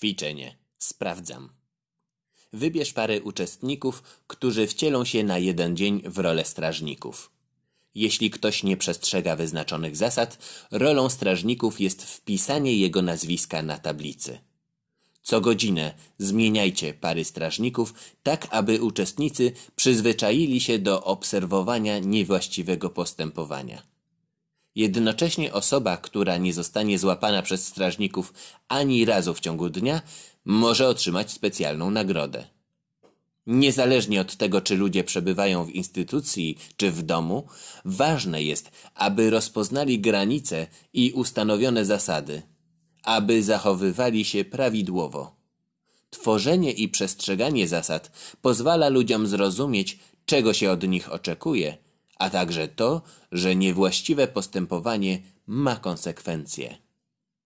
Ćwiczenie. Sprawdzam. Wybierz parę uczestników, którzy wcielą się na jeden dzień w rolę strażników. Jeśli ktoś nie przestrzega wyznaczonych zasad, rolą strażników jest wpisanie jego nazwiska na tablicy. Co godzinę zmieniajcie pary strażników, tak aby uczestnicy przyzwyczaili się do obserwowania niewłaściwego postępowania. Jednocześnie osoba, która nie zostanie złapana przez strażników ani razu w ciągu dnia, może otrzymać specjalną nagrodę. Niezależnie od tego, czy ludzie przebywają w instytucji czy w domu, ważne jest, aby rozpoznali granice i ustanowione zasady, aby zachowywali się prawidłowo. Tworzenie i przestrzeganie zasad pozwala ludziom zrozumieć, czego się od nich oczekuje, a także to, że niewłaściwe postępowanie ma konsekwencje.